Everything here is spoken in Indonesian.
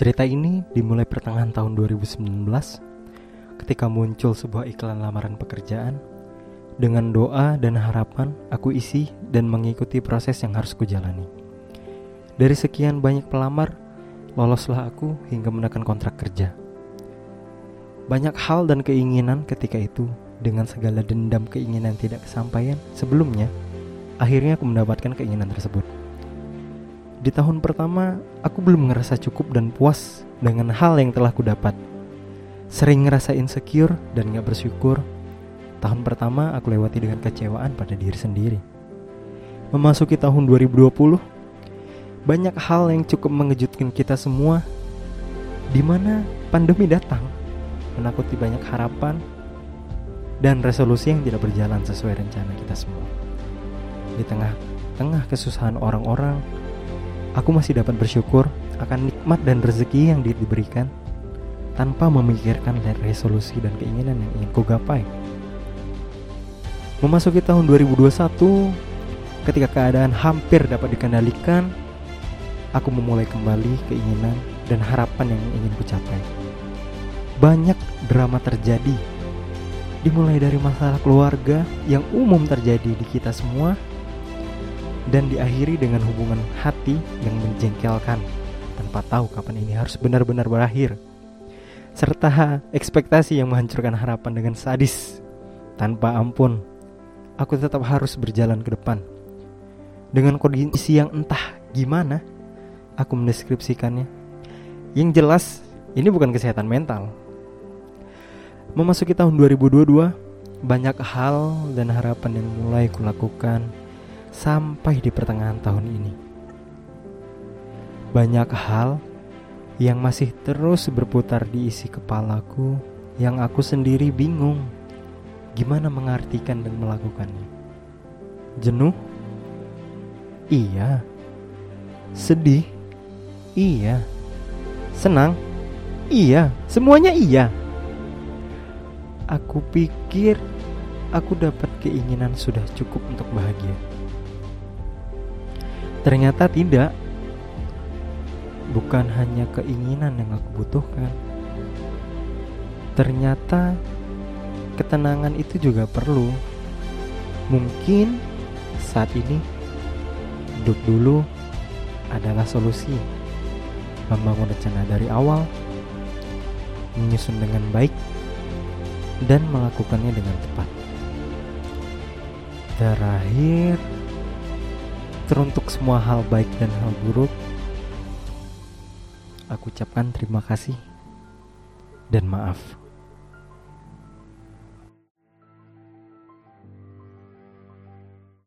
Cerita ini dimulai pertengahan tahun 2019 ketika muncul sebuah iklan lamaran pekerjaan. Dengan doa dan harapan, aku isi dan mengikuti proses yang harus kujalani. Dari sekian banyak pelamar, loloslah aku hingga menekan kontrak kerja. Banyak hal dan keinginan ketika itu dengan segala dendam keinginan tidak kesampaian sebelumnya, akhirnya aku mendapatkan keinginan tersebut. Di tahun pertama, aku belum ngerasa cukup dan puas dengan hal yang telah kudapat. Sering ngerasa insecure dan gak bersyukur. Tahun pertama aku lewati dengan kecewaan pada diri sendiri. Memasuki tahun 2020, banyak hal yang cukup mengejutkan kita semua di mana pandemi datang, menakuti banyak harapan dan resolusi yang tidak berjalan sesuai rencana kita semua. Di tengah-tengah kesusahan orang-orang, aku masih dapat bersyukur akan nikmat dan rezeki yang diberikan tanpa memikirkan resolusi dan keinginan yang ingin ku gapai. Memasuki tahun 2021, ketika keadaan hampir dapat dikendalikan, aku memulai kembali keinginan dan harapan yang ingin ku capai. Banyak drama terjadi, dimulai dari masalah keluarga yang umum terjadi di kita semua dan diakhiri dengan hubungan hati yang menjengkelkan tanpa tahu kapan ini harus benar-benar berakhir. Serta ekspektasi yang menghancurkan harapan dengan sadis tanpa ampun aku tetap harus berjalan ke depan. Dengan kondisi yang entah gimana aku mendeskripsikannya. Yang jelas ini bukan kesehatan mental. Memasuki tahun 2022 banyak hal dan harapan yang mulai kulakukan sampai di pertengahan tahun ini. Banyak hal yang masih terus berputar di isi kepalaku yang aku sendiri bingung gimana mengartikan dan melakukannya. Jenuh? Iya. Sedih? Iya. Senang? Iya, semuanya iya. Aku pikir aku dapat keinginan sudah cukup untuk bahagia. Ternyata tidak. Bukan hanya keinginan yang aku butuhkan. Ternyata ketenangan itu juga perlu. Mungkin saat ini duduk dulu adalah solusi. Membangun rencana dari awal, menyusun dengan baik, dan melakukannya dengan tepat. Terakhir, Teruntuk semua hal baik dan hal buruk, aku ucapkan terima kasih dan maaf.